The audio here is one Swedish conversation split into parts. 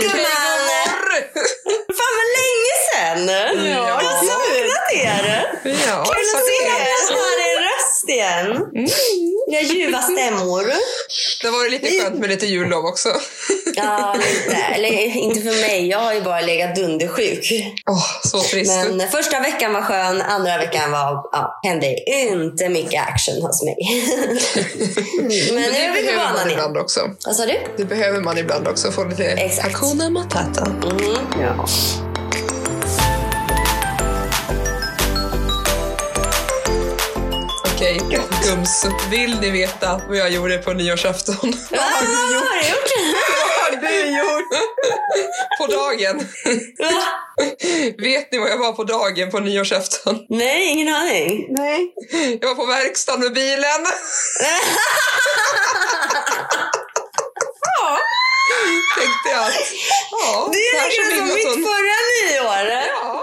Gumman! Fan vad länge sen! Ja. Jag har saknat er! Ja, Kul att se er! Höra er röst igen. Ni har ljuva stämmor. Det var lite skönt med lite jullov också. Ja, lite. Eller inte för mig. Jag har ju bara legat dundersjuk. Åh, så trist. Men första veckan var skön, andra veckan var, ja, hände inte mycket action hos mig. Men nu det är vi på behöver man banan igen. ibland också. Vad sa du? Det behöver man ibland också. Få lite Exakt. hakuna matata. Mm. Ja. Okej, Gums. Vill ni veta vad jag gjorde på nyårsafton? Vad har du gjort? Vad har du gjort? På dagen. Vet ni vad jag var på dagen på nyårsafton? Nej, ingen aning. Nej. Jag var på verkstaden med bilen. Ja. Tänkte jag att ja, Det är liksom som mitt förra nyår. Ja.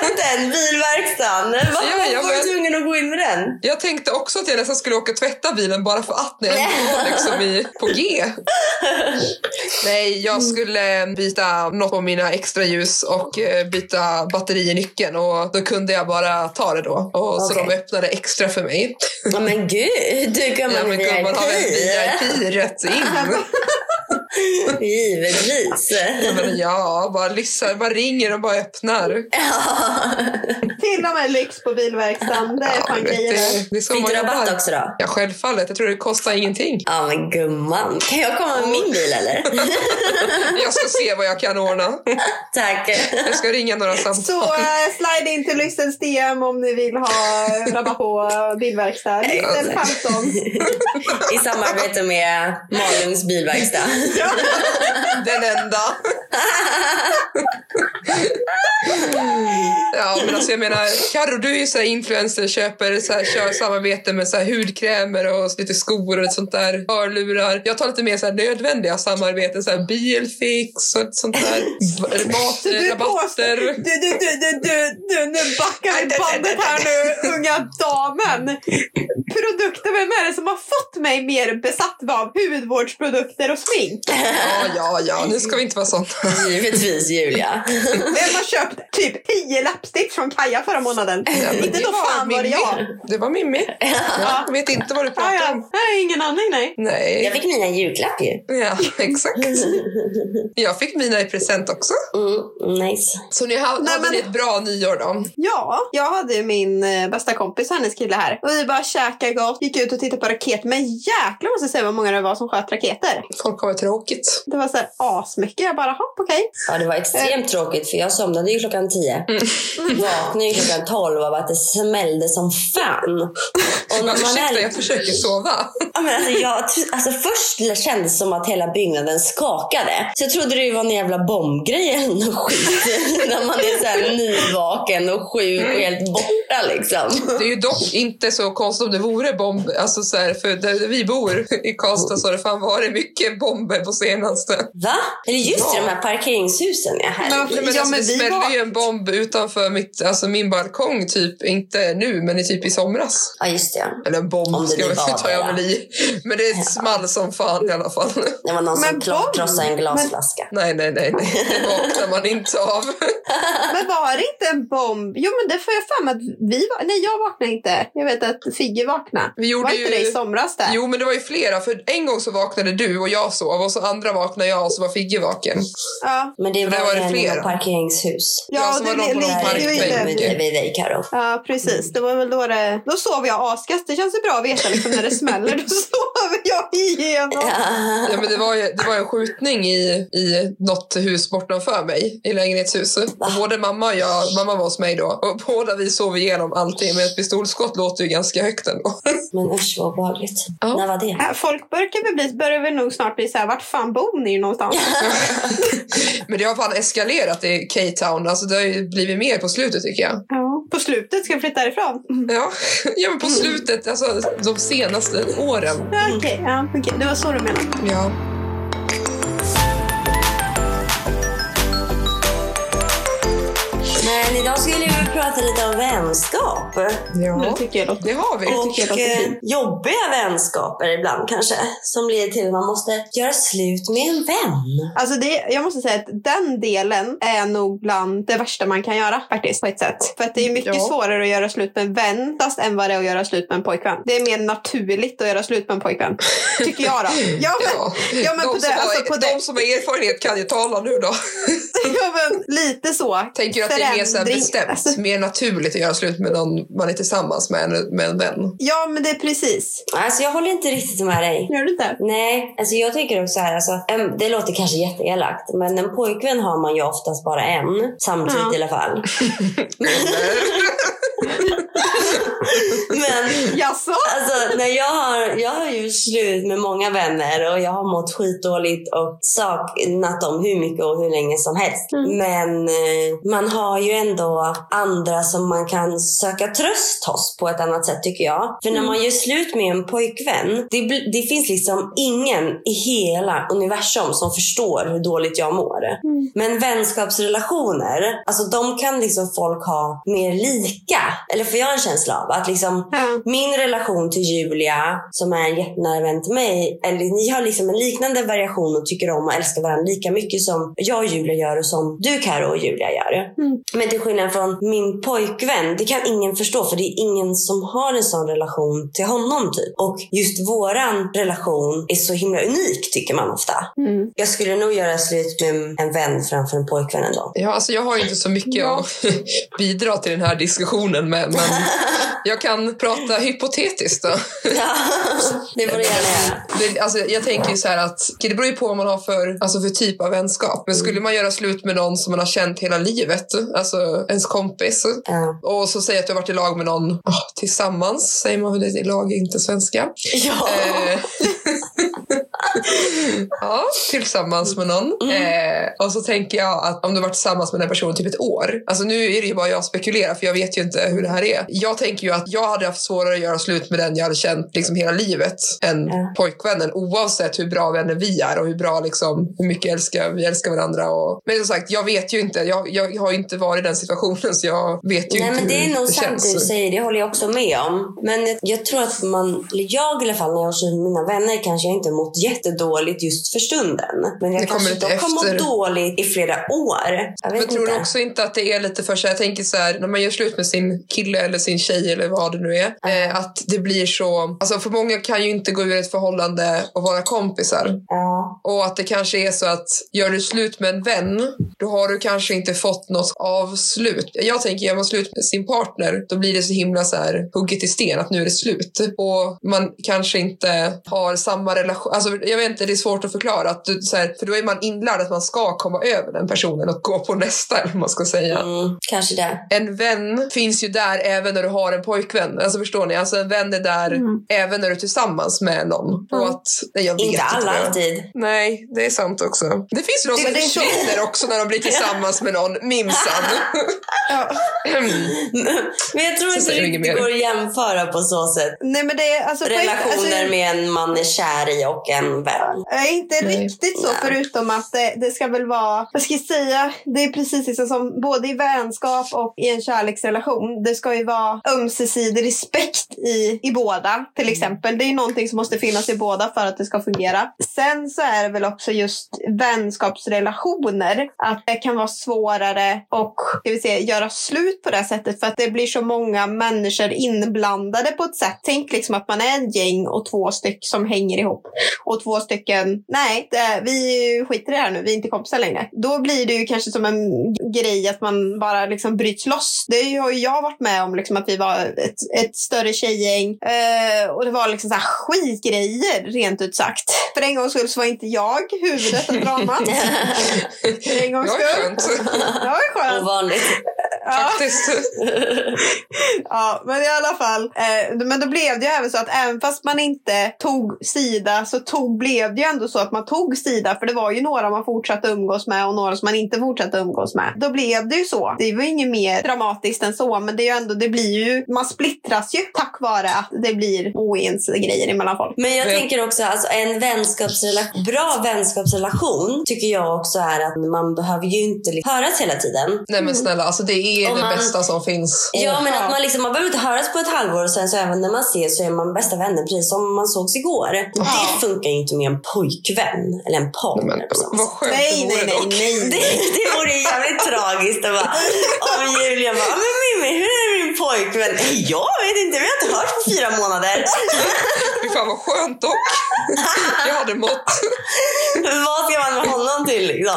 Biltvätten, bilverkstaden. Varför Ja, jag var du tvungen att gå in med den? Jag tänkte också att jag nästan skulle åka och tvätta bilen bara för att när jag var liksom i, på G. Nej, jag skulle byta något på mina extra ljus och eh, byta batteri i nyckeln och då kunde jag bara ta det då. Och Så Okej. de öppnade extra för mig. Ja men gud, du kan Ja, men gumman har VIP. VIP rätt in. Givetvis. Ja, bara lyssnar, bara ringer och bara öppnar. Till och med lyx på bilverkstaden. Det är Ja, fan grejer. det är så Fick du rabatt jobbar. också då? Ja, självfallet. Jag tror det kostar ingenting. Ja men gumman, kan jag komma med min bil eller? Jag ska se vad jag kan ordna. Tack. Jag ska ringa några samtal. Så eh, slide in till Lyxens DM om ni vill ha rabatt på bilverkstad. Lyxen 15. I samarbete med Malungs bilverkstad. Den enda. Ja, men alltså jag menar, Carro, du är ju så här influencer, köper, så här, kör samarbete med så här hudkrämer och lite skor och ett sånt där, hörlurar. Jag tar lite mer så här nödvändiga samarbeten, så här bilfix och sånt där, matrabatter. Du, du, du, du, du, du, nu backar vi bandet här nu, unga damen. Produkter, vem är det som har fått mig mer besatt av hudvårdsprodukter och smink? Ja, ja, ja, nu ska vi inte vara såna. Givetvis Julia. Vem har köpt typ 10 läppstift från Kaja förra månaden? Ja, inte då fan var det jag. Det var Mimmi. Ja, jag vet inte vad du pratar ja. om. Nej, ingen aning nej. Nej. Jag fick mina i julklapp ju. Ja, exakt. Jag fick mina i present också. Mm, nice. Så ni hade, Nej, men- ni ett bra nyår då? Ja, jag hade ju min eh, bästa kompis och hennes kille här. Och vi bara käkade gott, gick ut och tittade på raket. Men jäklar måste jag säga vad många det var som sköt raketer. Folk har varit tråkigt. Det var så här asmycket. Jag bara, hopp okej. Ja, det var extremt tråkigt för jag somnade ju klockan tio. Vaknade ju klockan tolv av att det smällde som fan. Och när man Ursäkta, är... jag försöker sova. Ja, men alltså, jag, alltså, först kändes det som att hela byggnaden skakade. Så jag trodde det var en jävla bombgrej eller något skit. när man är så här nyvaken och sjuk och helt borta liksom. Det är ju dock inte så konstigt om det vore bomb. Alltså så här, för där vi bor i Karlstad så har det fan varit mycket bomber på senaste. Va? Eller just Ja. de här parkeringshusen ja, här. Men- Nej, men Ja, alltså, men det vi smällde var- ju en bomb utanför mitt, alltså min balkong, typ. Inte nu, men typ i somras. Ja, just det. ja. Eller en bomb Om det ska var ta jag det, väl i. Men det small som fan i alla fall. Det var någon som Men bomb? krossade en glasflaska. Nej, nej, nej. nej. Det vaknar man inte av. Men var det inte en bomb? Jo men det får jag mig att vi var... Nej jag vaknade inte. Jag vet att Figge vaknade. Vi gjorde var inte ju- det i somras där? Jo, men det var ju flera. För en gång så vaknade du och jag sov och så andra vaknade jag och så var Figge vaken. Ja. Men det Men det var, var det flera. parkeringshus. Ja, Ja, som det var de på någon ligger ju parkbänk. Vid, dig Karo. Ja, precis. Det var väl då det... Då sov jag askast. Det känns ju bra att veta liksom när det smäller. Då sover jag igenom. Ja, men det var ju det var en skjutning i, i något hus bortanför mig, i lägenhetshus. Och både mamma och jag, mamma var hos mig då, och båda vi sov igenom allting. Men ett pistolskott låter ju ganska högt ändå. Men usch vad obehagligt. Ja. När var det? Ja, Folk börjar väl, bli, börjar väl nog snart bli så här, vart fan bor ni någonstans? Men det har fan eskalerat i K-Town. Alltså det har ju blivit mer på slutet tycker jag. Ja. På slutet ska vi flytta härifrån. Ja, ja men på slutet, alltså de senaste åren. Okej, ja, okej. det var så du menade. Ja. Men idag skulle vi prata lite om vänskap. Ja, Det tycker jag låter det har vi. Och tycker jag eh, jobbiga vänskaper ibland kanske. Som leder till att man måste göra slut med en vän. Alltså det, jag måste säga att den delen är nog bland det värsta man kan göra faktiskt på ett sätt. För att det är mycket Ja. svårare att göra slut med en vän än vad det är att göra slut med en pojkvän. Det är mer naturligt att göra slut med en pojkvän. Tycker jag då. Ja men, Ja. ja, men de, på som det, har, alltså på de det. som har erfarenhet kan ju tala nu då. Ja men lite så. Tänker du att det är mer så här Förändring. bestämt, Alltså, mer naturligt att göra slut med någon man är tillsammans med, än med en vän? ja men det är precis. Alltså jag håller inte riktigt med dig. Gör du inte? Nej, alltså jag tänker också här, alltså, det låter kanske jätteelakt, men en pojkvän har man ju oftast bara en. Samtidigt Ja. i alla fall. men Jaså? Alltså, när jag, har, jag har ju slut med många vänner och jag har mått skitdåligt och saknat dem hur mycket och hur länge som helst. Mm. Men eh, man har ju ändå andra som man kan söka tröst hos på ett annat sätt tycker jag. För när man gör slut med en pojkvän, det, det finns liksom ingen i hela universum som förstår hur dåligt jag mår. Men vänskapsrelationer, alltså de kan liksom folk ha mer lika. Eller får jag en känsla av att liksom Ja. min relation till Julia, som är en jättenära vän till mig, eller ni har liksom en liknande variation och tycker om och älskar varandra lika mycket som jag och Julia gör och som du Karo och Julia gör. Mm. Men till skillnad från min pojkvän, det kan ingen förstå för det är ingen som har en sån relation till honom typ. Och just våran relation är så himla unik tycker man ofta. Mm. Jag skulle nog göra slut med en vän framför en pojkvän ändå. Ja, alltså jag har ju inte så mycket Ja. att bidra till den här diskussionen med, men jag kan prata hypotetiskt då. Ja, det får du gärna göra. Alltså, jag tänker ju så här att det beror ju på vad man har för, alltså för typ av vänskap. Men skulle man göra slut med någon som man har känt hela livet, alltså ens kompis, Ja. och så säger att du har varit i lag med någon åh, tillsammans, säger man väl det i lag, inte svenska. Ja. Eh, ja, tillsammans med någon. Eh, och så tänker jag att om du varit tillsammans med den personen typ ett år. Alltså nu är det ju bara jag spekulerar för jag vet ju inte hur det här är. Jag tänker ju att jag hade haft svårare att göra slut med den jag hade känt liksom hela livet än Ja. pojkvännen oavsett hur bra vänner vi är och hur bra liksom, hur mycket älskar, vi älskar varandra. Och, men som sagt, jag vet ju inte. Jag, jag har ju inte varit i den situationen så jag vet ju Nej inte men det är nog det sant känns. du säger, det håller jag också med om. Men jag, jag tror att man, eller jag i alla fall när jag med mina vänner kanske jag inte mått jättedåligt just för stunden. Men jag Det kommer kanske lite dock har mått dåligt i flera år. Jag Men tror inte. också inte att det är lite för här, jag tänker så här, när man gör slut med sin kille eller sin tjej eller vad det nu är, eh, att det blir så, alltså för många kan ju inte gå ur ett förhållande och vara kompisar. Ja. Och att det kanske är så att gör du slut med en vän, då har du kanske inte fått något avslut. Jag tänker, gör man slut med sin partner, då blir det så himla så här hugget i sten att nu är det slut. Och man kanske inte har samma relation, alltså jag vet inte, det är svårt att förklara. Att du, så här, för då är man inlärd att man ska komma över den personen och gå på nästa, eller man ska säga. Mm, kanske det. En vän finns ju där även när du har en pojkvän. Alltså förstår ni? Alltså en vän är där Mm. även när du är tillsammans med någon. Och att, nej, jag vet Inte alla alltid. Nej, det är sant också. Det finns ju de som försvinner också när de blir tillsammans med någon, minsann. Ja. Men jag tror inte riktigt det går att jämföra på så sätt. Nej men det är alltså... ett- Relationer alltså, med en man är kär i och en vän. Eh, inte Nej. riktigt så, förutom att det, det ska väl vara, vad ska jag säga, det är precis liksom som både i vänskap och i en kärleksrelation. Det ska ju vara ömsesidig respekt i, i båda, till exempel. Det är ju någonting som måste finnas i båda för att det ska fungera. Sen så är det väl också just vänskapsrelationer, att det kan vara svårare och ska vi säga, göra slut på det sättet för att det blir så många människor inblandade på ett sätt. Tänk liksom att man är ett gäng och två stycken som hänger ihop och två stycken, nej, det, vi skiter i det här nu, vi är inte kompisar längre. Då blir det ju kanske som en grej att man bara liksom bryts loss. Det har ju jag varit med om, liksom, att vi var ett, ett större tjejgäng eh, och det var liksom så här skitgrejer, rent ut sagt. För en gångs skull så var inte jag huvudet av dramat. För en gångs Det var skull. skönt. Det var skönt. Ovanligt. Ja. Faktiskt. Ja, men i alla fall. Eh, men då blev det ju även så att även fast man inte tog sida så tog, blev det ju ändå så att man tog sida. För det var ju några man fortsatte umgås med och några som man inte fortsatte umgås med. Då blev det ju så. Det var ju inget mer dramatiskt än så. Men det är ju ändå, det blir ju, man splittras ju tack vare att det blir oense grejer emellan folk. Men jag tänker också, alltså en vänskapsrelation, bra vänskapsrelation tycker jag också är att man behöver ju inte liksom höras hela tiden. Nej men snälla, alltså det Det är Om det man- bästa som finns. Ja, men att man, liksom, man behöver inte höras på ett halvår och sen så även när man ses så är man bästa vänner precis som man sågs igår. Ja. det funkar ju inte med en pojkvän eller en partner. Men, vad skönt Nej, det nej, vore nej, dock. nej. Det, det vore ju jävligt tragiskt att bara, om Julia bara, men Mimmi, hur är pojkvän? Jag vet inte, vi har inte hört på fyra månader. Fy fan vad skönt dock. Jag hade mått. Vad ska man med honom till liksom?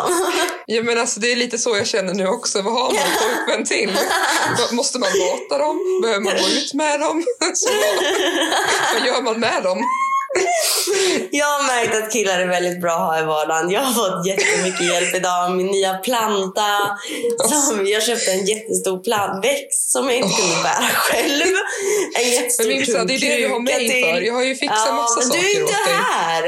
Ja, men alltså, det är lite så jag känner nu också. Vad har man pojkvän till? Måste man mata dem? Behöver man gå ut med dem? Så, vad gör man med dem? Jag har märkt att killar är väldigt bra att ha i vardagen. Jag har fått jättemycket hjälp idag. Min nya planta. Som jag köpte en jättestor plantväxt som jag inte kunde bära själv. En jättestor Men Mimsa, det är det du har mig till. för. Jag har ju fixat Ja, massa men saker du är inte åt dig. här.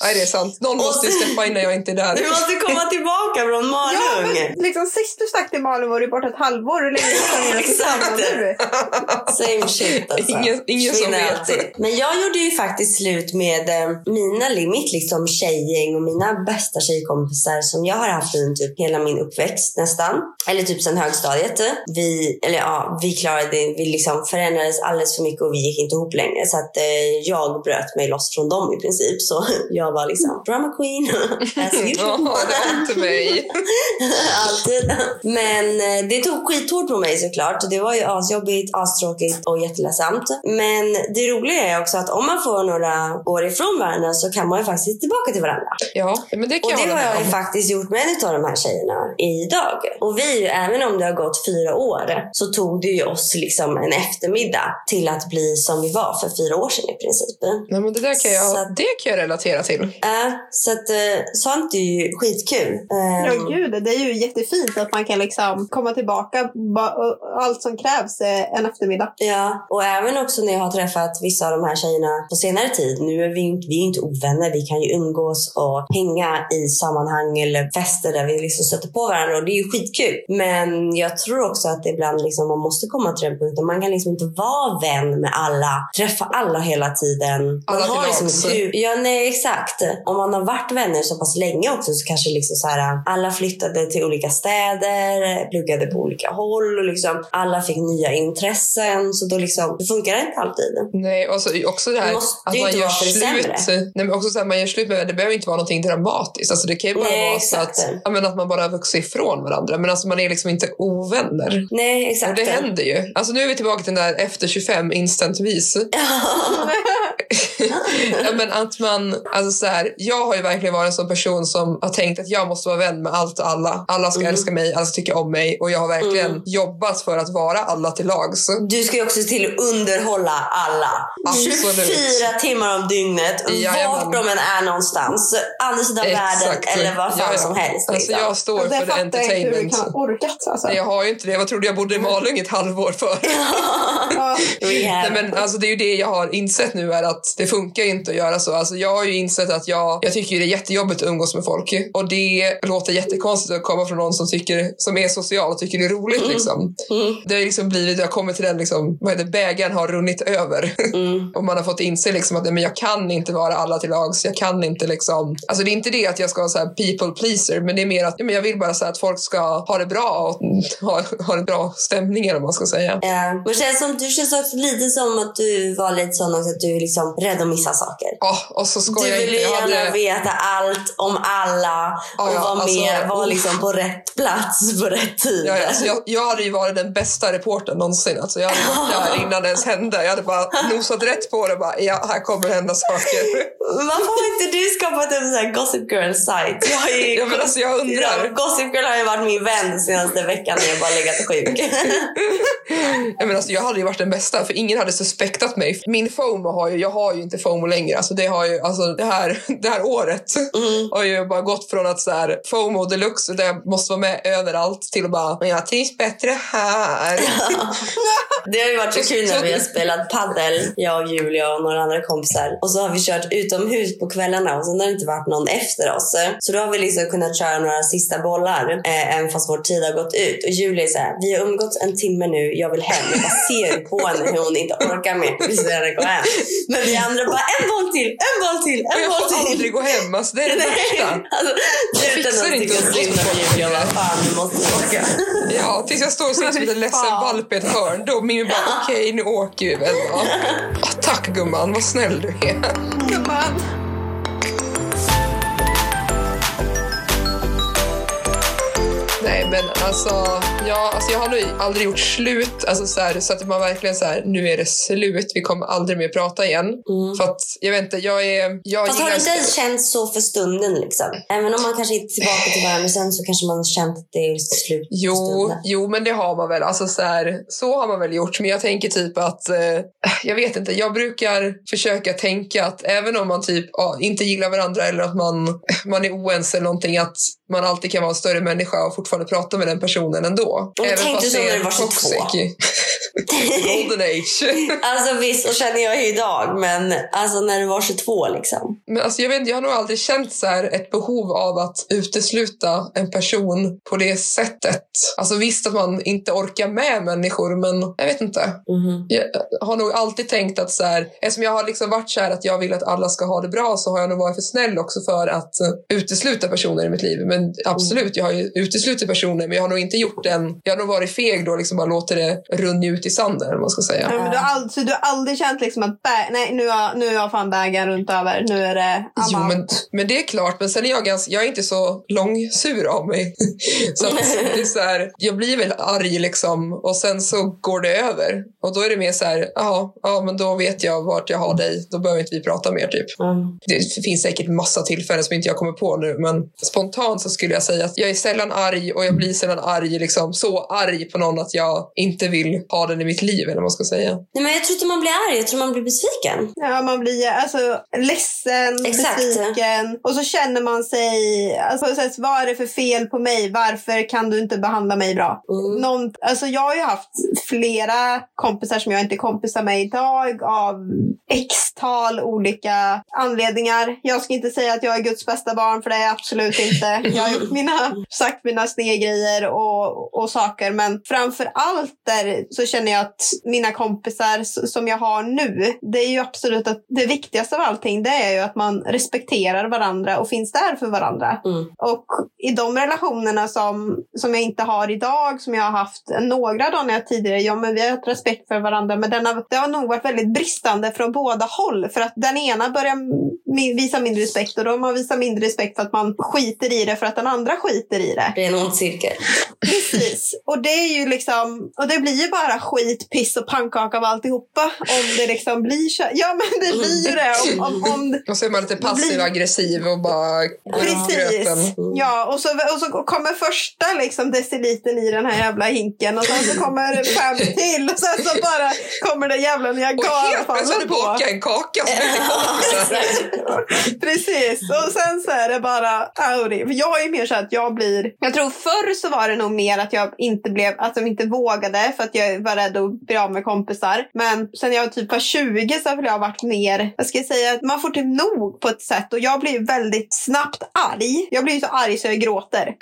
Nej, det är sant. Någon måste ju släppa in när jag inte är där. Du måste komma tillbaka från Ja, Malung. men liksom sist du stack till Malin var du borta ett halvår. Hur länge du Exakt. Same shit alltså. Ingen- ingen som vet. Men jag gjorde ju faktiskt slut med eh, mina, mitt liksom tjejgäng och mina bästa tjejkompisar som jag har haft under typ hela min uppväxt nästan. Eller typ sen högstadiet. Vi, eller ja, vi klarade vi liksom förändrades alldeles för mycket och vi gick inte ihop längre. Så att eh, jag bröt mig loss från dem i princip. Så jag var liksom drama queen. Usual. det mig. Alltid. Men eh, det tog skithårt på mig såklart. Det var ju asjobbigt, astråkigt och jätteledsamt. Men det roliga är också att om man får några år ifrån varandra så kan man ju faktiskt tillbaka till varandra. Ja, men det kan Och det har jag ju faktiskt gjort med en av de här tjejerna idag. Och vi, även om det har gått fyra år, så tog det ju oss liksom en eftermiddag till att bli som vi var för fyra år sedan i princip. Nej, men det där kan Så jag, att- det kan jag relatera till. Äh, så att eh, sånt är ju skitkul. Ja, Ehm, gud, det är ju jättefint att man kan liksom komma tillbaka. Allt som krävs är en eftermiddag. Ja, och även också när jag har träffat vissa av de här tjejerna på senare tid. Nu är vi, inte- vi är inte ovänner, vi kan ju umgås och hänga i sammanhang eller fester där vi liksom stöter på varandra och det är ju skitkul. Men jag tror också att ibland liksom man måste komma till den punkten. Man kan liksom inte vara vän med alla, träffa alla hela tiden. Man Alla har liksom ett Ja, nej exakt. Om man har varit vänner så pass länge också så kanske liksom så här, alla flyttade till olika städer, pluggade på olika håll och liksom alla fick nya intressen. Så då liksom, det funkar inte alltid. Nej, och så, också det här måste att ju man inte gör slut. sämre. Nej, men också så här, man gör slut med det behöver inte vara någonting dramatiskt. Alltså, det kan ju bara Nej, vara så att, exakt. ja, men att man bara har vuxit ifrån varandra. Men alltså, man är liksom inte ovänner. Nej, Och exakt. det händer ju. Alltså nu är vi tillbaka till den där efter 25 instantvis. ja, men att man, alltså så här, jag har ju verkligen varit en sån person som har tänkt att jag måste vara vän med allt och alla. Alla ska Mm. älska mig, alla ska tycka om mig. Och jag har verkligen Mm. jobbat för att vara alla till lags. Du ska ju också se till att underhålla alla. Absolut. 24 timmar om dygnet, Jajamän. vart de än är någonstans. Andra sidan världen Exakt. eller vad fan Ja, ja. som helst. Alltså liksom. jag står för jag inte hur du entertainment. kan orkat. Alltså. Nej, Jag har ju inte det. Vad trodde jag bodde i Malung ett halvår för? Nej, men alltså, det är ju det jag har insett nu är att det funkar inte att göra så. Alltså, jag har ju insett att jag, jag tycker det är jättejobbigt att umgås med folk. Och det låter jättekonstigt att komma från någon som, tycker, som är social och tycker det är roligt. Liksom. Mm. Det har liksom blivit, jag har kommit till den, liksom, vad heter bägaren har runnit över. Mm. och man har fått inse liksom, att nej, men jag kan inte vara alla till lags. Jag kan inte liksom, alltså det är inte det att jag ska vara så people pleaser, men det är mer att ja, men jag vill bara så att folk ska ha det bra och mm, ha, ha en bra stämning eller vad man ska säga. Ja. Men känns som, du känns också lite som att du var lite sån också att du är liksom rädd att missa saker. Ja, och så Du vill ju gärna hade, veta allt om alla och Ja, ja, vara alltså, med, vara liksom på rätt plats på rätt tid. ja, ja, alltså jag, jag hade ju varit den bästa reportern någonsin. Alltså jag hade varit där innan det ens hände. Jag hade bara nosat rätt på det. Bara, ja, här kommer det hända saker. Varför har inte du skapat en sån här Gossip Girl-sajt? Jag, Ja, men alltså, jag undrar. Ja, Gossip Girl har ju varit min vän senaste veckan när jag bara legat sjuk. Jag, menar, alltså, jag hade ju varit den bästa för ingen hade suspektat mig. Min FOMO har ju, jag har ju inte FOMO längre. Alltså, det, har ju, alltså, det, här, det här året Mm. har ju bara gått från att så här, FOMO deluxe där jag måste vara med överallt till att bara, men jag trivs bättre här. Det har ju varit så kul när vi har spelat paddel, jag och Julia och några andra kompisar. Och så har vi kört utomhus på kvällarna och sen har det inte varit någon efter oss. Så då har vi liksom kunnat köra några sista bollar, eh, även fast vår tid har gått ut. Och Julia är så här, vi har umgåtts en timme nu, jag vill hem. Jag bara ser på henne hur hon inte orkar mer. Vi henne gå hem. Men vi andra bara, en boll till, en boll till, Och en jag boll får till. aldrig gå hem. Alltså, det är det värsta. Alltså, utan fixar inte att måste åka. Ja, Ja, tills jag står och ser som en ledsen valp i ett hörn. Då Mimmi bara, okej nu åker vi väl då. Ah, tack gumman, vad snäll du är. Gumman. Men alltså, ja, alltså jag har nog aldrig gjort slut. Alltså så, här, så att man verkligen så här, nu är det slut, vi kommer aldrig mer prata igen. Mm. För att, jag vet inte, jag är... Jag Fast har det inte känt så för stunden liksom? Även om man kanske inte är tillbaka till varandra sen så kanske man har känt att det är slut Jo, stunden. jo, men det har man väl. Alltså så, här, så har man väl gjort. Men jag tänker typ att, eh, jag vet inte, jag brukar försöka tänka att även om man typ ja, inte gillar varandra eller att man, man är oense eller någonting, att man alltid kan vara en större människa och fortfarande prata med den personen ändå. Men även så det är när du var 22. Golden age. Alltså visst, så känner jag ju idag. Men alltså när du var 22 liksom. Men alltså, jag, vet, jag har nog aldrig känt så här ett behov av att utesluta en person på det sättet. Alltså visst att man inte orkar med människor, men jag vet inte. Mhm. Jag har nog alltid tänkt att så här, eftersom jag har liksom varit så här att jag vill att alla ska ha det bra så har jag nog varit för snäll också för att eh, utesluta personer i mitt liv. Men absolut, jag har ju uteslutit personer men jag har nog inte gjort den, jag har nog varit feg då liksom bara låter det runna ut i sanden vad ska säga. Ja, men du, har aldrig, du har aldrig känt liksom att bä- nej, nu har, nu har fan bägaren runt över. Nu är det I'm Jo, men, men det är klart. Men sen är jag, ganska, jag är inte så långsur av mig. så det är så här, jag blir väl arg liksom och sen så går det över. Och då är det mer så här, ja, ja men då vet jag vart jag har dig. Då behöver inte vi prata mer typ. Mm. Det finns säkert massa tillfällen som inte jag kommer på nu, men spontant så skulle jag säga att jag är sällan arg och jag blir sällan arg, liksom så arg på någon att jag inte vill ha den i mitt liv eller vad man ska säga. Nej, men jag tror inte man blir arg, jag tror man blir besviken. Ja, man blir alltså ledsen, Exakt. besviken. Och så känner man sig, alltså så här, vad är det för fel på mig? Varför kan du inte behandla mig bra? Mm. Någon, alltså jag har ju haft flera kompisar som jag inte är kompisar med idag av x-tal olika anledningar. Jag ska inte säga att jag är Guds bästa barn för det är jag absolut inte. Jag har gjort mina, sagt mina snedgrejer och, och saker men framför allt där så känner jag att mina kompisar som jag har nu, det är ju absolut att det viktigaste av allting det är ju att man respekterar varandra och finns där för varandra. Mm. Och i de relationerna som, som jag inte har idag, som jag har haft några dagar tidigare, ja men vi har haft respekt för varandra, men den har, det har nog varit väldigt bristande från båda håll. För att den ena börjar visa mindre respekt och de har visat mindre respekt för att man skiter i det för att den andra skiter i det. Det är en ond cirkel. Precis. Och det är ju liksom, och det blir ju bara skit, piss och pannkaka av alltihopa. Om det liksom blir så. Ja men det blir ju det. Om, om, om, Och så är man lite passiv aggressiv och bara Precis. gröten. Ja, och så, och så kommer första liksom deciliten i den här jävla hinken och sen så kommer det fem till och sen så bara kommer det jävla Och helt plötsligt Niagarafallen bakat en kaka som är kompisar. Precis, och sen så är det bara Audi. För jag är ju mer så att jag blir, jag tror förr så var det nog mer att jag inte blev, att jag inte vågade för att jag var rädd att bli av med kompisar. Men sen jag typ var 20 så har jag varit mer, jag ska säga att man får typ nog på ett sätt och jag blir väldigt snabbt arg. Jag blir så arg så jag gråter.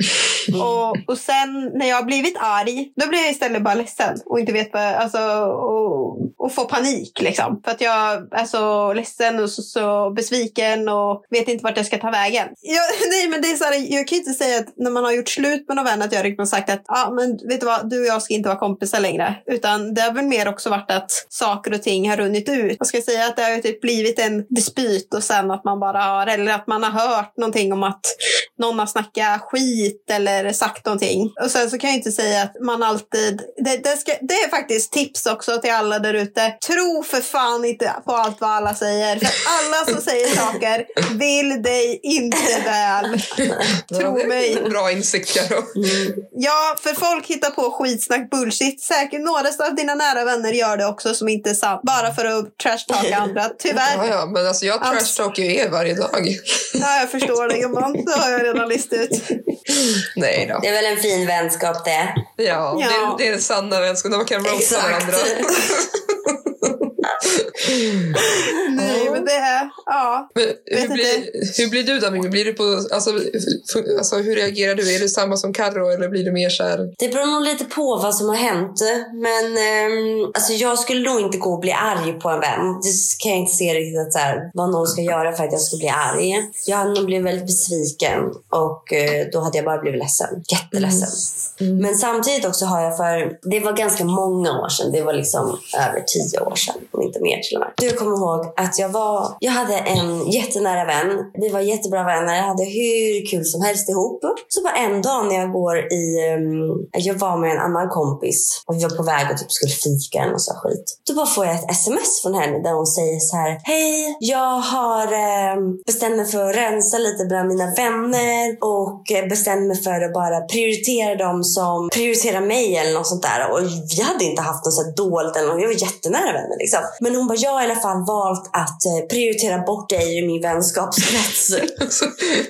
Och, och sen när jag har blivit arg, då blir jag istället bara ledsen och inte vet vad, alltså, och, och får panik liksom. För att jag är så ledsen och så, så besviken och vet inte vart jag ska ta vägen. Jag, nej men det är så här, jag kan ju inte säga att när man har gjort slut med någon vän att jag har liksom sagt att ah, men vet du vad, du och jag ska inte vara kompisar längre. Utan det har väl mer också varit att saker och ting har runnit ut. Jag ska säga att det har ju typ blivit en dispyt och sen att man bara har, eller att man har hört någonting om att någon har snackat skit eller sagt någonting. Och sen så kan jag inte säga att man alltid... Det, det, ska, det är faktiskt tips också till alla där ute. Tro för fan inte på allt vad alla säger. För alla som säger saker vill dig inte väl. Tro mig. Bra insikt Karo. Ja, för folk hittar på skitsnack bullshit. Säkert några av dina nära vänner gör det också som inte är sant. Bara för att trashtalka andra. Ja, Tyvärr. ja, men alltså jag Allt. trashtalkar ju er varje dag. Ja, jag förstår det gumman. Det har jag redan listat ut. Nej då. Det är väl en fin vänskap det. Ja, Ja. Det, är, det är den sanna vänskapen. Där man kan roasta varandra. Det. Ja. Men hur, blir, hur blir du då? Blir du på, alltså, alltså, hur reagerar du? Är du samma som Carro eller blir du mer så här... Det beror nog lite på vad som har hänt. Men ehm, alltså jag skulle nog inte gå och bli arg på en vän. Det kan jag inte se riktigt att, så här, vad någon ska göra för att jag ska bli arg. Jag hade nog blivit väldigt besviken och eh, då hade jag bara blivit ledsen. Jätteledsen. Men samtidigt också har jag för, det var ganska många år sedan. Det var liksom över tio år sedan, om inte mer till och med. Du kommer ihåg att jag var, jag hade en jättenära vän. Vi var jättebra vänner, jag hade hur kul som helst ihop. Så bara en dag när jag går i, Um, jag var med en annan kompis och vi var på väg och typ skulle fika eller så skit. Då bara får jag ett sms från henne där hon säger så här. Hej, jag har um, bestämt mig för att rensa lite bland mina vänner och bestämt mig för att bara prioritera dem som prioriterar mig eller något sånt där. Och vi hade inte haft något så här dolt. eller något. Vi var jättenära vänner liksom. Men hon bara, jag har i alla fall valt att eh, prioritera prioritera bort dig ur min vänskapskrets.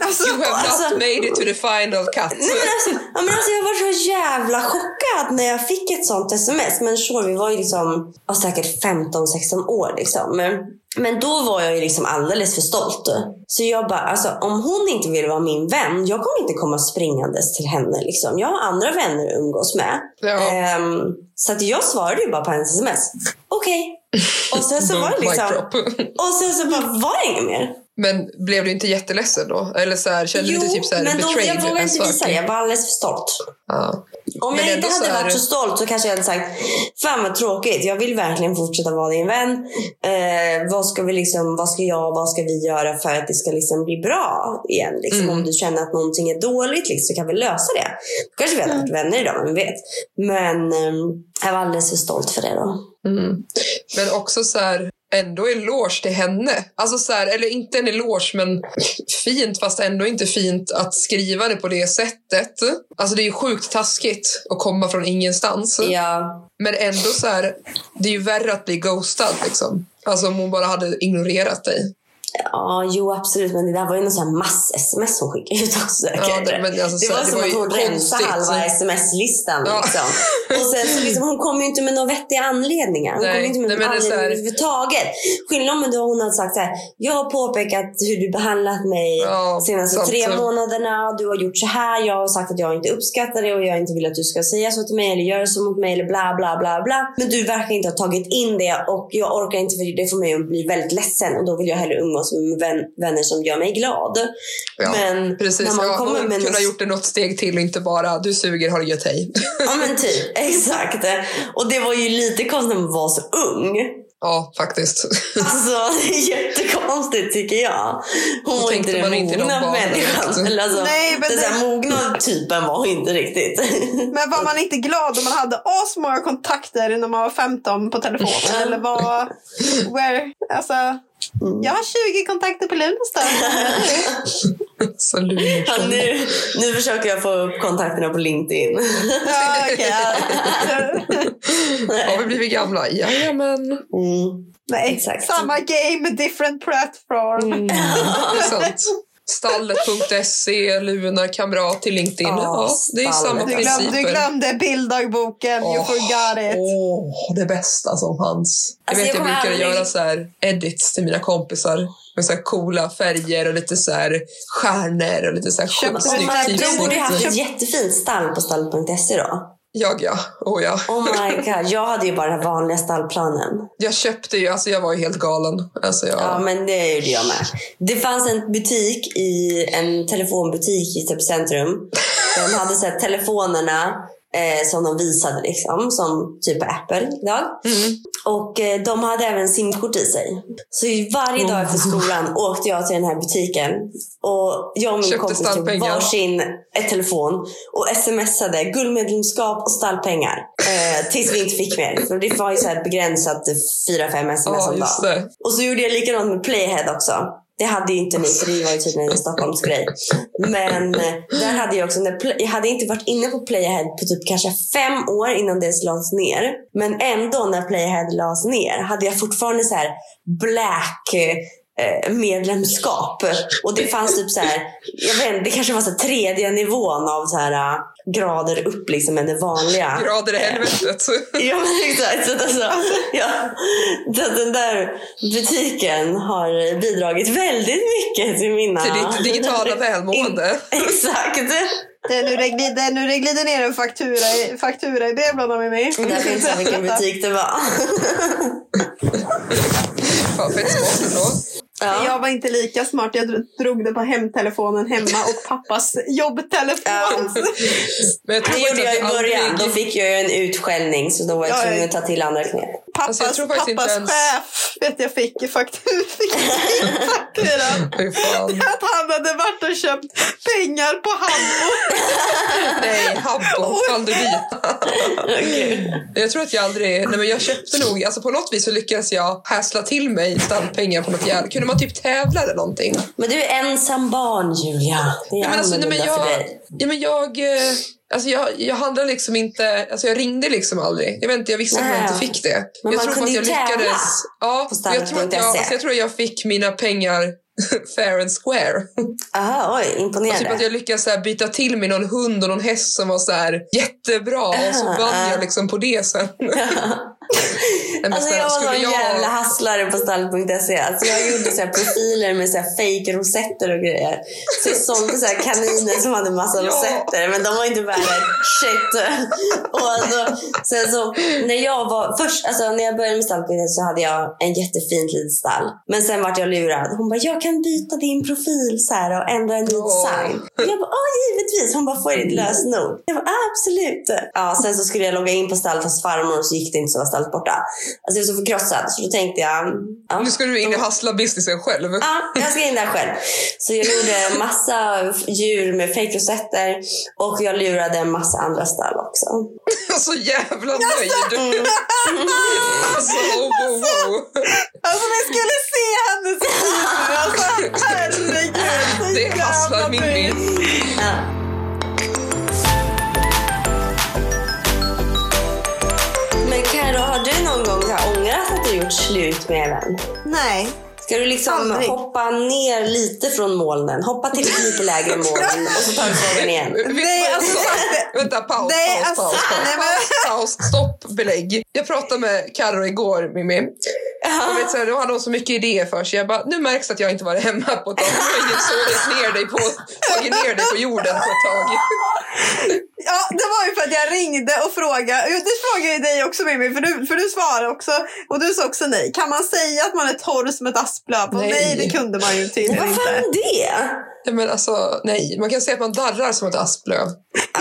Alltså, You have alltså- not made it to the final cut. Nej, men alltså, ja, men alltså jag var så jävla chockad när jag fick ett sånt sms. Men sure, vi var ju liksom ja, säkert 15-16 år. Liksom. Men, men då var jag ju liksom alldeles för stolt. Så jag bara, alltså, om hon inte vill vara min vän, jag kommer inte komma springandes till henne. Liksom. Jag har andra vänner att umgås med. Ja. Ehm, så att jag svarade ju bara på hennes sms. Okej. Och sen så var det liksom... Och sen så bara var det inget mer. Men blev du inte jätteledsen då? Eller så här, kände du inte typ så här men då, betrayed? jag vågade inte visa det. Jag var alldeles för stolt. Ja. Om Men jag inte så hade här- varit så stolt så kanske jag hade sagt Fan vad tråkigt, jag vill verkligen fortsätta vara din vän. Eh, vad ska vi liksom, vad ska jag, vad ska vi göra för att det ska liksom bli bra igen? Liksom, Mm. Om du känner att någonting är dåligt liksom, så kan vi lösa det. Då kanske vi hade varit vänner idag, vem vet. Men ehm, jag var alldeles för stolt för det då. Mm. Men också så här, ändå eloge till henne. Alltså så här, eller inte en eloge, men fint fast ändå inte fint att skriva det på det sättet. Alltså det är ju sjukt taskigt att komma från ingenstans. Ja, Men ändå så här, det är ju värre att bli ghostad liksom. Alltså om hon bara hade ignorerat dig. Ja, jo absolut. Men det där var ju någon mass-sms hon skickade ut också. Ja, det- men alltså, det var det som var att hon rensade halva sms-listan. Ja. Liksom. Och sen så liksom, hon kom ju inte med några vettiga anledningar. Hon Nej, kom inte med nej, någon men det är så anledning här- överhuvudtaget. Skillnaden med då hon hade sagt så här. Jag har påpekat hur du behandlat mig Ja, senaste sant. tre månaderna. Du har gjort så här. Jag har sagt att jag inte uppskattar det och jag inte vill att du ska säga så till mig eller göra så mot mig eller bla bla bla bla. Men du verkar inte ha tagit in det och jag orkar inte för det får mig att bli väldigt ledsen och då vill jag hellre umgås med vän, vänner som gör mig glad. Ja, Men Precis, när man ja, kommer med kunde ha gjort det något steg till och inte bara du suger, har det gött, hej. Ja men typ, exakt. Och det var ju lite konstigt när man var så ung. Ja, faktiskt. Alltså det är jättekonstigt tycker jag. Hon var tänkte inte den mogna människan. Eller alltså, Nej, men den det- mogna typen var hon inte riktigt. Men var man inte glad om man hade asmånga kontakter när man var 15 på telefonen? Eller var... Where, alltså, jag har 20 kontakter på lurig. Ja, nu, nu försöker jag få upp kontakterna på LinkedIn. Ja, okej. ja. Har vi blivit gamla? Jajamän. Mm. Nej, Exakt. samma game, different platform. Mm, det är sant. Stallet.se, Luna, Kamrat till LinkedIn. Ja, Ja, det är samma Stallet. Du, glöm, du glömde bilddagboken, you Åh, forgot it. Åh, det bästa som fanns. Jag Alltså, vet, jag jag, brukade aldrig- göra så här edits till mina kompisar med så här coola färger och lite så här stjärnor och lite så här Köpte sjukt du snyggt Du borde haft ett jättefint stall på stall.se då. Jag ja, oh ja. Oh my god, jag hade ju bara den vanliga stallplanen. Jag köpte ju, alltså jag var ju helt galen. Alltså jag, Ja, men det gjorde jag med. Det fanns en butik, i en telefonbutik i typ centrum. De hade så telefonerna eh, som de visade liksom, som typ Apple idag. Mm. Och eh, de hade även simkort i sig. Så varje dag efter skolan åkte jag till den här butiken. Och jag och min Köpte kompis tog varsin ett telefon och smsade guldmedlemskap och stallpengar. Eh, tills vi inte fick mer. För det var ju så här begränsat 4-5 sms Ja, om dagen. Och så gjorde jag likadant med Playhead också. Det hade ju inte ni, för det var ju tydligen en Stockholmsgrej. Men eh, där hade jag också, när Play, jag hade inte varit inne på Playahead på typ kanske fem år innan det lades ner. Men ändå när Playahead lades ner hade jag fortfarande så här black-medlemskap. Eh, eh, Och det fanns typ så här, jag vet inte, det kanske var så här tredje nivån av så här grader upp liksom än det vanliga. Grader i helvetet. Ja men exakt. Så alltså, ja, så att den där butiken har bidragit väldigt mycket till mina... Till ditt digitala välmående. Exakt. Det är nu det glider, nu det glider ner en faktura i, faktura i brevlådan med mig. Där finns det vilken butik det var. Fan, fett smart ändå. Ja. Jag var inte lika smart. Jag drog det på hemtelefonen hemma och pappas jobbtelefon. Ja. Men jag tror Det gjorde jag att i början. aldrig- Då fick jag en utskällning så då var jag Ja, tvungen att ta till andra knep. Pappas, Alltså, jag tror faktiskt inte pappas ens- chef vet jag fick fakturan. Fan. Att han hade varit och köpt pengar på Habbo. Nej, Habbo, fall du dit. Jag tror att jag aldrig... Nej, men jag köpte nog... Alltså på något vis så lyckades jag hassla till mig stallpengar på något jävla... Man typ tävla eller någonting? Men du är ensam barn Julia. Det är Nej, men alltså, nej, men annorlunda för jag, dig. ja, men jag, eh, alltså jag, jag handlade liksom inte, alltså jag ringde liksom aldrig. Jag vet inte, jag visste att jag Nej. inte fick det. Men jag man tror kunde att jag lyckades. Ja, jag tror, att jag, alltså jag tror att jag fick mina pengar fair and square. Aha, oj, Och typ att imponerande. jag lyckades så byta till mig någon hund och någon häst som var så jättebra och så vann jag liksom på det sen. Alltså jag var någon jag- jävla hasslare på stall.se. Alltså jag gjorde så profiler med så här fake rosetter och grejer. Så jag sålde så kaniner som hade massa Ja. rosetter. Men de var inte värda shit. Och alltså, sen så, när jag var först, alltså när jag började med stall.se så hade jag en jättefint litet stall. Men sen vart jag lurad. Hon bara, jag kan byta din profil så här och ändra en ny design. Och jag bara, ja givetvis. Hon bara, får jag ditt lösenord? Jag bara, ah, absolut. Ja, sen så skulle jag logga in på stallet hos farmor och så gick det inte så stallet borta. Alltså jag var så förkrossad så då tänkte jag, ja. Nu ska du in och hassla businessen själv. Ja, jag ska in där själv. Så jag gjorde massa djur med fejkrosetter och jag lurade en massa andra stall också. Så jävla nöjd. Alltså, oh, oh, oh. Alltså vi skulle se hennes nu. Alltså herregud. Det hasslar min bild. Ja. Gjort slut med en vän? Nej. Ska du liksom Aldrig. hoppa ner lite från molnen? Hoppa till lite lägre moln och så tar du frågan igen. Nej, alltså. Vänta, paus, Nej, paus, alltså, paus, paus, paus, stopp, belägg. Jag pratade med Carro igår, Mimmi. Och vet, så här, då hade hon så mycket idéer för sig. Jag bara, nu märks att jag inte varit hemma på ett tag. Nu har ingen ner dig på, tagit ner dig på jorden på ett tag. Ja, det var ju för att jag ringde och frågade. Det frågade ju dig också Mimmi, för du, för du svarade också. Och du sa också nej. Kan man säga att man är torr som ett asplöv? Nej. nej, det kunde man ju tydligen vad fan inte. det? Ja, men alltså, nej, man kan säga att man darrar som ett asplöv.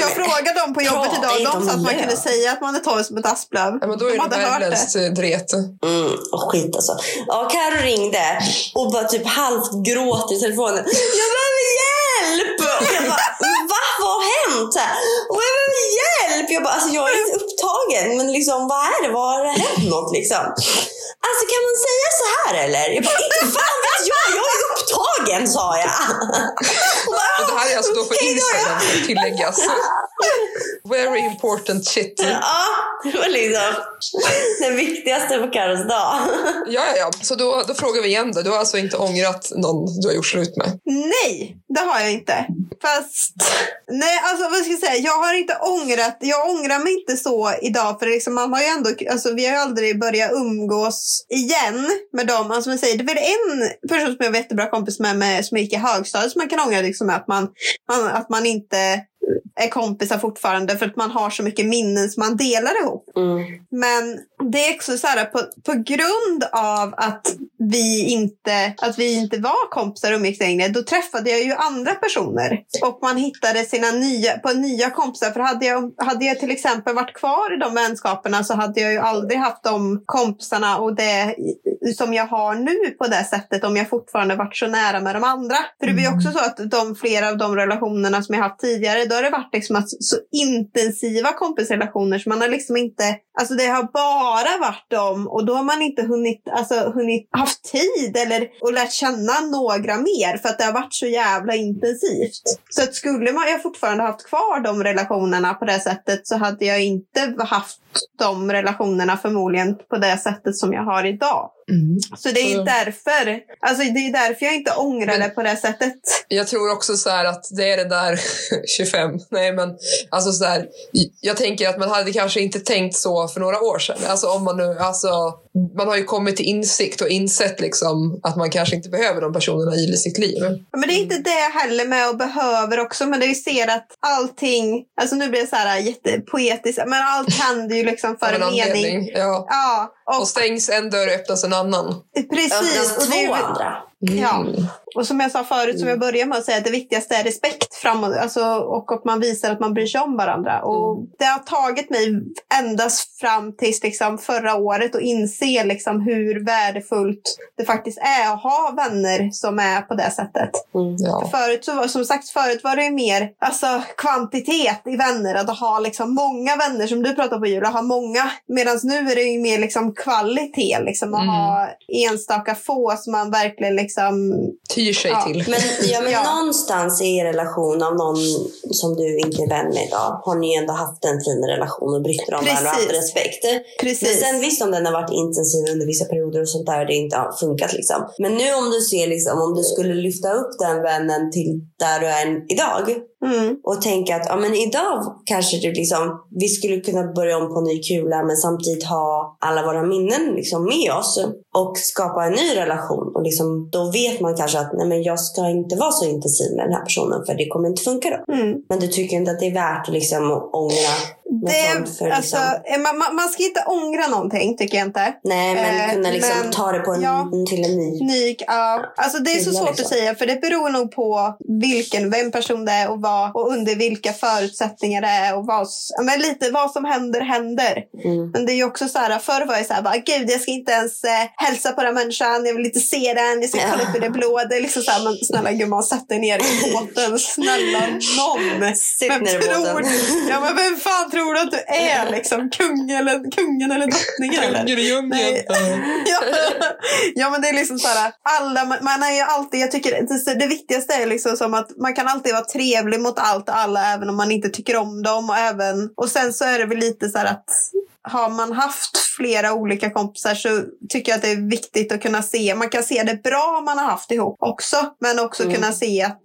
Jag frågade dem på jobbet prata idag. De sa att man kunde säga att man är torr som ett asplöv. Ja, men då De är det hade hört det. världens eh, dret. Mm, och skit alltså. Ja, Karo ringde och bara typ halvt gråter i telefonen. Jag behöver hjälp! Jag bara, va? Vad har hänt? Och jag behöver hjälp! Jag bara, alltså jag är inte upptagen. Men liksom, vad är det? Vad har det hänt något liksom? Alltså kan man säga så här eller? Jag bara, inte fan vet jag! Jag är upptagen sa jag. Och bara, Och det här är alltså då för "Okej då, ja." Instagram, tilläggas. Very important shit. Ja, Ja, det var liksom den viktigaste på Karos dag. ja, ja. Så då, då frågar vi igen då. Du har alltså inte ångrat någon du har gjort slut med? Nej, det har jag inte. Fast, nej alltså vad ska jag säga, jag har inte ångrat, jag ångrar mig inte så idag för liksom, man har ju ändå, alltså vi har ju aldrig börjat umgås igen med dem. Alltså man säger, det är väl en person som jag var jättebra kompis med, med som gick i högstadiet som man kan ångra liksom att man, man, att man inte är kompisar fortfarande för att man har så mycket minnen som man delar ihop. Mm. Men det är också så här på, på grund av att vi inte, att vi inte var kompisar och umgicks längre, då träffade jag ju andra personer. Och man hittade sina nya, på nya kompisar. För hade jag, hade jag till exempel varit kvar i de vänskaperna så hade jag ju aldrig haft de kompisarna och det som jag har nu på det sättet om jag fortfarande varit så nära med de andra. För det blir ju också så att de, flera av de relationerna som jag haft tidigare, då har det varit liksom att så intensiva kompisrelationer så man har liksom inte, alltså det har bara varit dem och då har man inte hunnit, alltså hunnit haft tid eller och lärt känna några mer för att det har varit så jävla intensivt. Så att skulle man jag fortfarande haft kvar de relationerna på det sättet så hade jag inte haft de relationerna förmodligen på det sättet som jag har idag. Mm. Så det är Så- därför. Alltså det är därför jag inte ångrar Men- det på det sättet. Jag tror också så här att det är det där 25. Nej, men alltså så här, jag tänker att man hade kanske inte tänkt så för några år sedan. Alltså om man nu, alltså man har ju kommit till insikt och insett liksom att man kanske inte behöver de personerna i sitt liv. Ja, Men det är inte det heller med och behöver också. Men det vi ser att allting, alltså nu blir det så här jättepoetiskt, men allt händer ju liksom för en en mening. anledning. Ja. Ja, och, Och stängs en dörr öppnas en annan. precis. Är, två ju- andra. Ja. Mm. och som jag sa förut, som jag började med att säga, att det viktigaste är respekt framåt. Alltså, och att man visar att man bryr sig om varandra. Och det har tagit mig endast fram tills liksom förra året och inse liksom hur värdefullt det faktiskt är att ha vänner som är på det sättet. Mm. Ja. Förut så som sagt, förut var det ju mer alltså, kvantitet i vänner. Att ha liksom många vänner som du pratar på Julia, ha många. Medan nu är det ju mer liksom kvalitet. Liksom, att Mm. ha enstaka få som man verkligen liksom... Tyr sig Ja. till. Men, ja, men Ja. någonstans i er relation av någon som du inte är vän med idag har ni ändå haft en fin relation och brytt er om varandra och haft Precis. respekt. Men Precis. sen visst om den har varit intensiv under vissa perioder och sånt där det inte har funkat liksom. Men nu om du ser liksom om du skulle lyfta upp den vännen till där du är idag Mm. och tänka att ja, men idag kanske det liksom, vi skulle kunna börja om på ny kula men samtidigt ha alla våra minnen liksom med oss och skapa en ny relation. Och liksom, då vet man kanske att nej, men jag ska inte vara så intensiv med den här personen för det kommer inte funka då. Mm. Men du tycker inte att det är värt att liksom ångra något Det, alltså, liksom, man, man- ska inte ångra någonting, tycker jag inte. Nej men eh, kunna liksom men- ta det på en, ja. till en ny. Ny, ja. Alltså det är så svårt liksom. att säga för det beror nog på vilken, vem person det är och, vad, och under vilka förutsättningar det är och vad, men lite vad som händer händer. Mm. Men det är ju också så här, förr var jag så här, bara, gud jag ska inte ens eh, hälsa på den människan, jag vill inte se den, jag ska kolla upp i det blå. Det är liksom så här, men snälla gumman sätt dig ner i båten, snälla någon. Sitt ner i tror båten. du, ja men vem fan tror du att du är liksom? Kung eller, kungen eller drottningen eller? Kungen i djungeln. Ja, ja men det är liksom så här, alla, man är ju alltid, jag tycker det, det viktigaste är liksom som att man kan alltid vara trevlig mot allt och alla även om man inte tycker om dem och även, och sen så är det väl lite så här att har man haft flera olika kompisar så tycker jag att det är viktigt att kunna se, man kan se det bra man har haft ihop också, men också Mm. kunna se att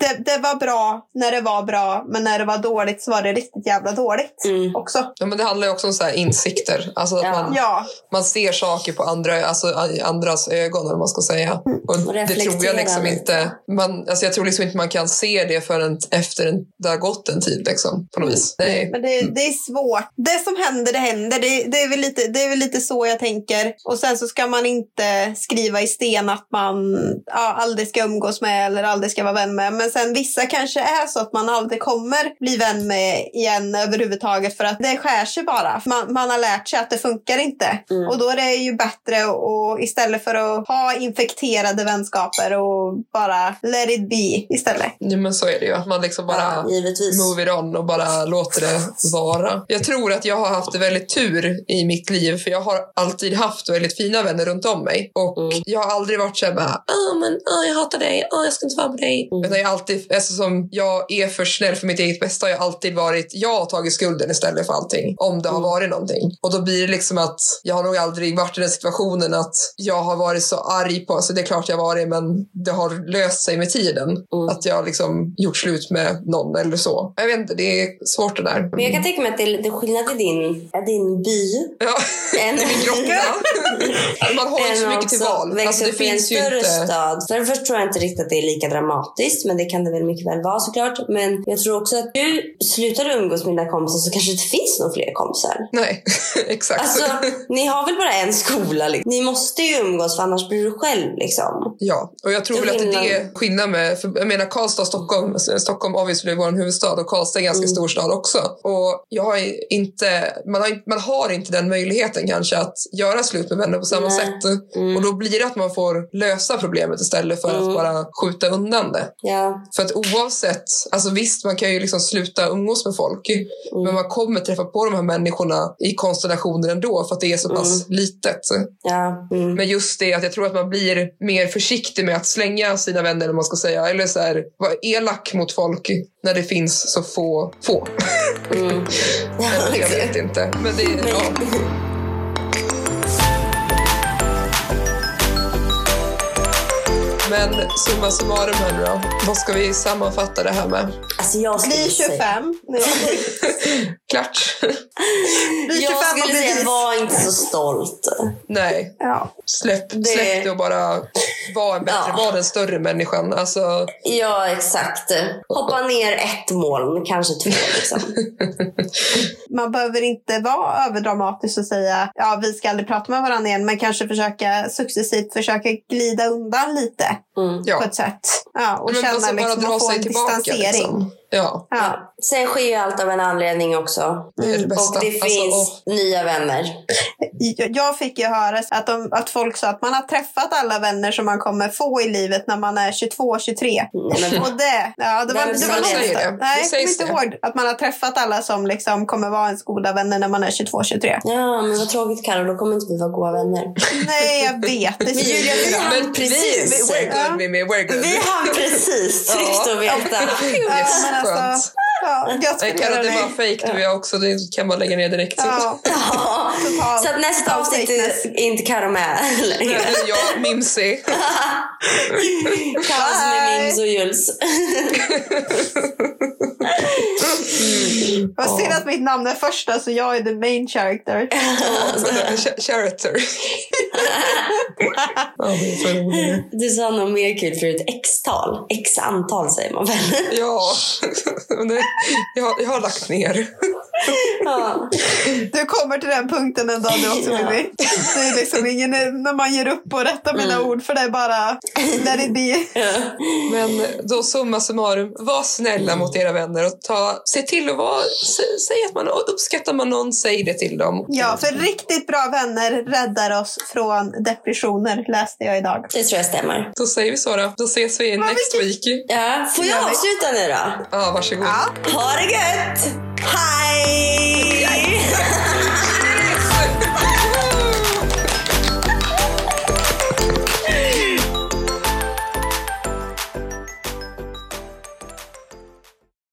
det, det var bra när det var bra, men när det var dåligt så var det riktigt jävla dåligt Mm. också. Ja, men det handlar ju också om så här insikter. Alltså att Ja. man, Ja, man ser saker på andra, alltså, i andras ögon, eller man ska säga. Och Och det tror jag liksom inte... Man, alltså jag tror liksom inte man kan se det förrän efter en, det har gått en tid. Liksom, på något vis. Nej. Men det, det är svårt. Det som händer, det händer. Det, det, är väl lite, det är väl lite så jag tänker. Och sen så ska man inte skriva i sten att man ja, aldrig ska umgås med eller aldrig ska vara vän med. Men sen vissa kanske är så att man aldrig kommer bli vän med igen överhuvudtaget för att det skär sig bara. Man, man har lärt sig att det funkar inte. Mm. Och då är det ju bättre och istället för att ha infekterade vänskaper och bara let it be istället. Ja, men så är det ju. Att man liksom bara... Ja, givetvis. move it on och bara låter det vara. Jag tror att jag har haft det väldigt tur i mitt liv för jag har alltid haft väldigt fina vänner runt om mig. Och Mm. jag har aldrig varit såhär bara, åh men åh, jag hatar dig, åh jag ska inte vara med dig. Mm. Utan jag alltid, eftersom jag är för snäll för mitt eget bästa, har jag alltid varit, jag har tagit skulden istället för allting. Om det har Mm. varit någonting. Och då blir det liksom att jag har nog aldrig varit i den situationen att jag har varit så arg på, så det är klart jag har varit men det har löst sig med tiden. Mm. Att jag liksom gjort slut med någon eller så. Jag vet inte, det är svårt det där. Men jag kan tänka mig att det är skillnad i din, din by. Ja, än i min grotta. Man har inte så mycket till val. växa Alltså, det upp i en större inte... stad. För det första tror jag inte riktigt att det är lika dramatiskt, men det kan det väl mycket väl vara såklart. Men jag tror också att du slutar umgås med dina kompisar så kanske det inte finns några fler kompisar. Nej, exakt. Alltså, ni har väl bara en skola? Liksom. Ni måste ju umgås för annars blir du själv liksom. Ja, och jag tror väl att det är skillnad med, för jag menar Karlstad och Stockholm, Stockholm obviously är vår huvudstad och Karlstad är en ganska Mm. stor stad också. Och jag har inte, man, har, inte- man har inte den möjligheten kanske att göra slut med vänner på samma Nej. sätt. Mm. Och då blir det att man får lösa problemet istället för Mm. att bara skjuta undan det. Ja. För att oavsett, alltså visst man kan ju liksom sluta umgås med folk Mm. men man kommer träffa på de här människorna i konstellationer ändå för att det är så pass litet. Ja. Mm. Men just det att jag tror att man blir mer försiktig med att slänga sina vänner vad man ska säga. Eller så här, vara elak mot folk när det finns så få. få. Mm. Ja, jag vet inte. Men det är... Ja. Men summa summarum här nu då. Vad ska vi sammanfatta det här med? Alltså jag Bli 25. Klart. Bli 25 Jag skulle säga, var inte så stolt. Nej, Ja. släpp Det- släpp det och bara vara en bättre, Ja. var den större människan. Alltså, Ja, exakt. Hoppa ner ett moln, kanske två. Liksom. Man behöver inte vara överdramatisk och säga ja vi ska aldrig prata med varandra igen men kanske försöka successivt försöka glida undan lite Mm. på ett sätt. Ja, och Men känna alltså bara liksom dra och få sig en tillbaka. distansering. Liksom. Ja, Ja. Ja. Sen sker ju allt av en anledning också. det det bästa. Och det Alltså, finns åh. nya vänner. Jag- fick ju höra att, de, att folk sa att man har träffat alla vänner som man kommer få i livet när man är 22, 23. Nej, men, Och det, ja, det var, Vem det var det? Nej, Det jag inte ihåg att man har träffat alla som liksom kommer vara ens goda vänner när man är 22, 23. ja, men vad tråkigt Carro, då kommer inte vi vara goda vänner. Nej, jag vet. Det Men Julia, vi hann Men precis. Vi, we're good Mimmi, we're good. Vi hann precis, tryggt att veta. Ja, men alltså, ja, gratulerar Kalle, det dig. var fake du jag också. Det kan man lägga ner direkt. Ja, Ja. Så att nästa avsnitt är inte Carro med längre. Jag, Mimsi. Kaos med. Mims och Jules. Vad synd att mitt namn är första så jag är the main character. Ch- Character. ja. Du sa något mer kul förut. X-tal. X-antal säger man väl? Ja, jag, har- jag har lagt ner. Ja. Du kommer till den punkten en dag du också Ja. Det är liksom ingen, när man ger upp och rättar mina Mm. ord för det är bara let it be. Men då summa summarum, var snälla mot era vänner och ta, se till att vara, sä, säg att man uppskattar man någon, säg det till dem. Ja, för riktigt bra vänner räddar oss från depressioner läste jag idag. Det tror jag stämmer. Då säger vi så då. Då ses vi Vad next vilket- week. Ja, får jag avsluta nu då? Ja, varsågod. Ja. Ha det gött! Hej!